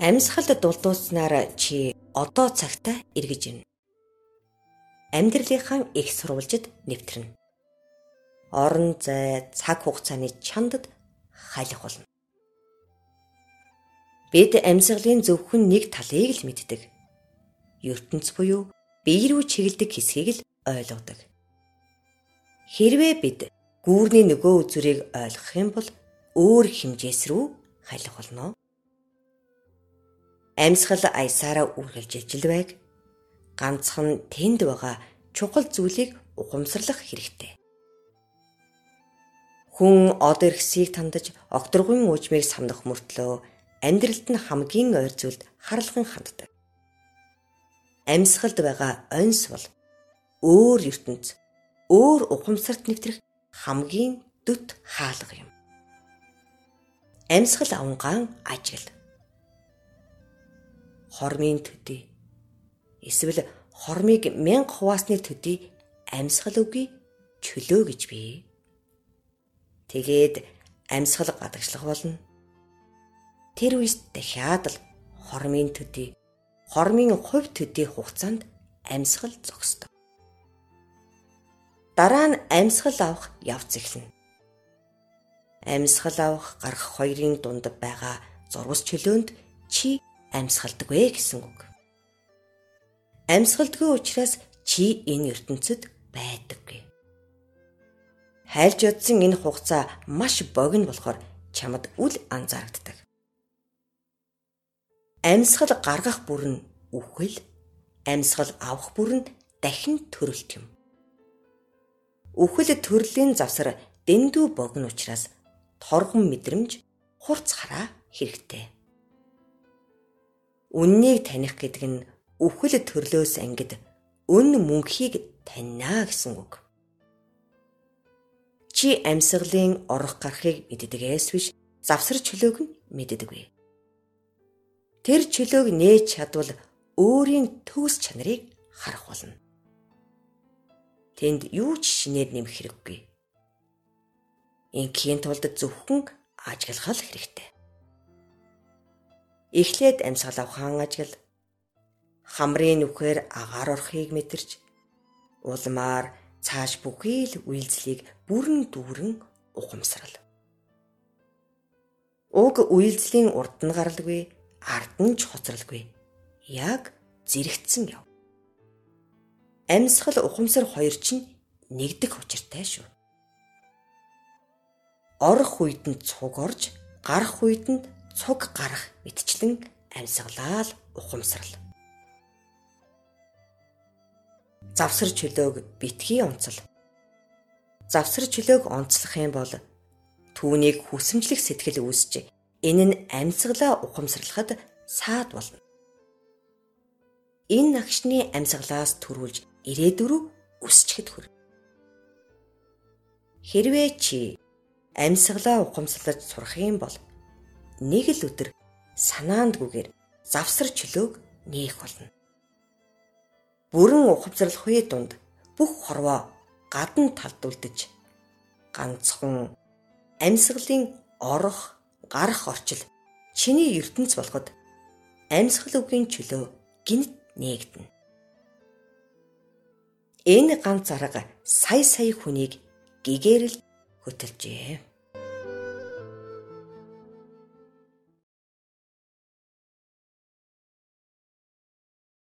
Амьсгалд дулдууснаар чи одоо цагтаа эргэж ирнэ. Амьдралынхаа их сурвалжид нэвтрэнэ. Орон зай, цаг хугацааны чандад халих болно. Бид амьсгалын зөвхөн нэг талыг л мэддэг. ертөнц буюу бие рүү чиглэдэг хэсгийг л ойлгодог. Хэрвээ бид гүүрний нөгөө үзүрийг ойлгох юм бол өөр хэмжээс рүү халих болно. Амьсгал аясаараа үргэлж ижил байг. Ганцхан тэнд байгаа чухал зүйлийг ухамсарлах хэрэгтэй. Хүн од эрхсийг тандаж огторгын уужмыг самдах мөртлөө амьдралд нь хамгийн ойр зүйлд харлахын ханддаг. Амьсгалд байгаа онс бол өөр ертөнц, өөр ухамсарт нэвтрэх хамгийн дөт хаалга юм. Амьсгал авангаан ажил. Хормын төдий. Эсвэл хормыг мянга хуваасны төдий амьсгал үгүй чөлөө гэж бий. Тэгээд амьсгал гадагшлах болно. Тэр үест дахиад л хормын төдий, хормын хувь төдий хугацаанд амьсгал зогсдог. Дараа нь амьсгал авах явц эхэлнэ. Амьсгал авах гарах хоёрын дунд байгаа зурвас чөлөөнд чи амьсгалдаг вэ гэсэн үг. Амьсгалдгүй учраас чи энэ ертөнцид байдаггүй. Хайлж ядсан энэ хугацаа маш богино болохоор чамд үл анзаарагддаг. Амьсгал гаргах бүр нь үхэл, амьсгал авах бүр нь дахин төрөлт юм. Үхэл төрлийн завсар дэндүү богино учраас торгон мэдрэмж хурц хараа хэрэгтэй. Үннийг таних гэдэг нь үхэл төрлөөс ангид өн мөнхийг таньнаа гэсэн үг. Чи амьсгалын орох гарахыг мэддэгээс биш завсар чөлөөг нь мэддэггүй. Тэр чөлөөг нээж чадвал өөрийн төгс чанарыг харах болно тэнд юу ч шинээр нэмэх хэрэггүй. Ингийн тулд зөвхөн ажиглах хэрэгтэй. Эхлээд амьсгал авахын ажил хамрын нүхээр агаар орохыг мэдэрч улмаар цааш бүхий л үйлслийг бүрэн дүүрэн ухамсарал. Уг үйлслийн урд нь гаралгүй, ард нь ч хоцролгүй. Яг зэрэгцсэн яв амьсгал ухамсар хоёр чинь нэгдэх учиртай шүү. Орох үед нь цуг орж, гарах үед нь цуг гарах мэтчлэн амьсгалаа л ухамсарл. Завсар чөлөөг битгий онцол. Завсар чөлөөг онцлох юм бол түүнийг хүсэмжлэх сэтгэл үүсч энэ нь амьсгалаа ухамсарлахад саад болно. Энэ нагшны амьсгалаас төрүүлж ирээдүрөө өсчихэд хүр. Хэрвээ чи амьсгалаа ухамсарлаж сурах юм бол нэг л өдөр санаандгүйгээр завсар чөлөөг нээх болно. Бүрэн ухамсарлах үе дунд бүх хорвоо гадна талд үлдэж ганцхан амьсгалын орох, гарах орчил чиний ертөнц болоход амьсгал үгийн чөлөө гинт нээгдэнэ. Энэ ганц арга сая сая хүнийг гэгээрэл хөтөлжээ.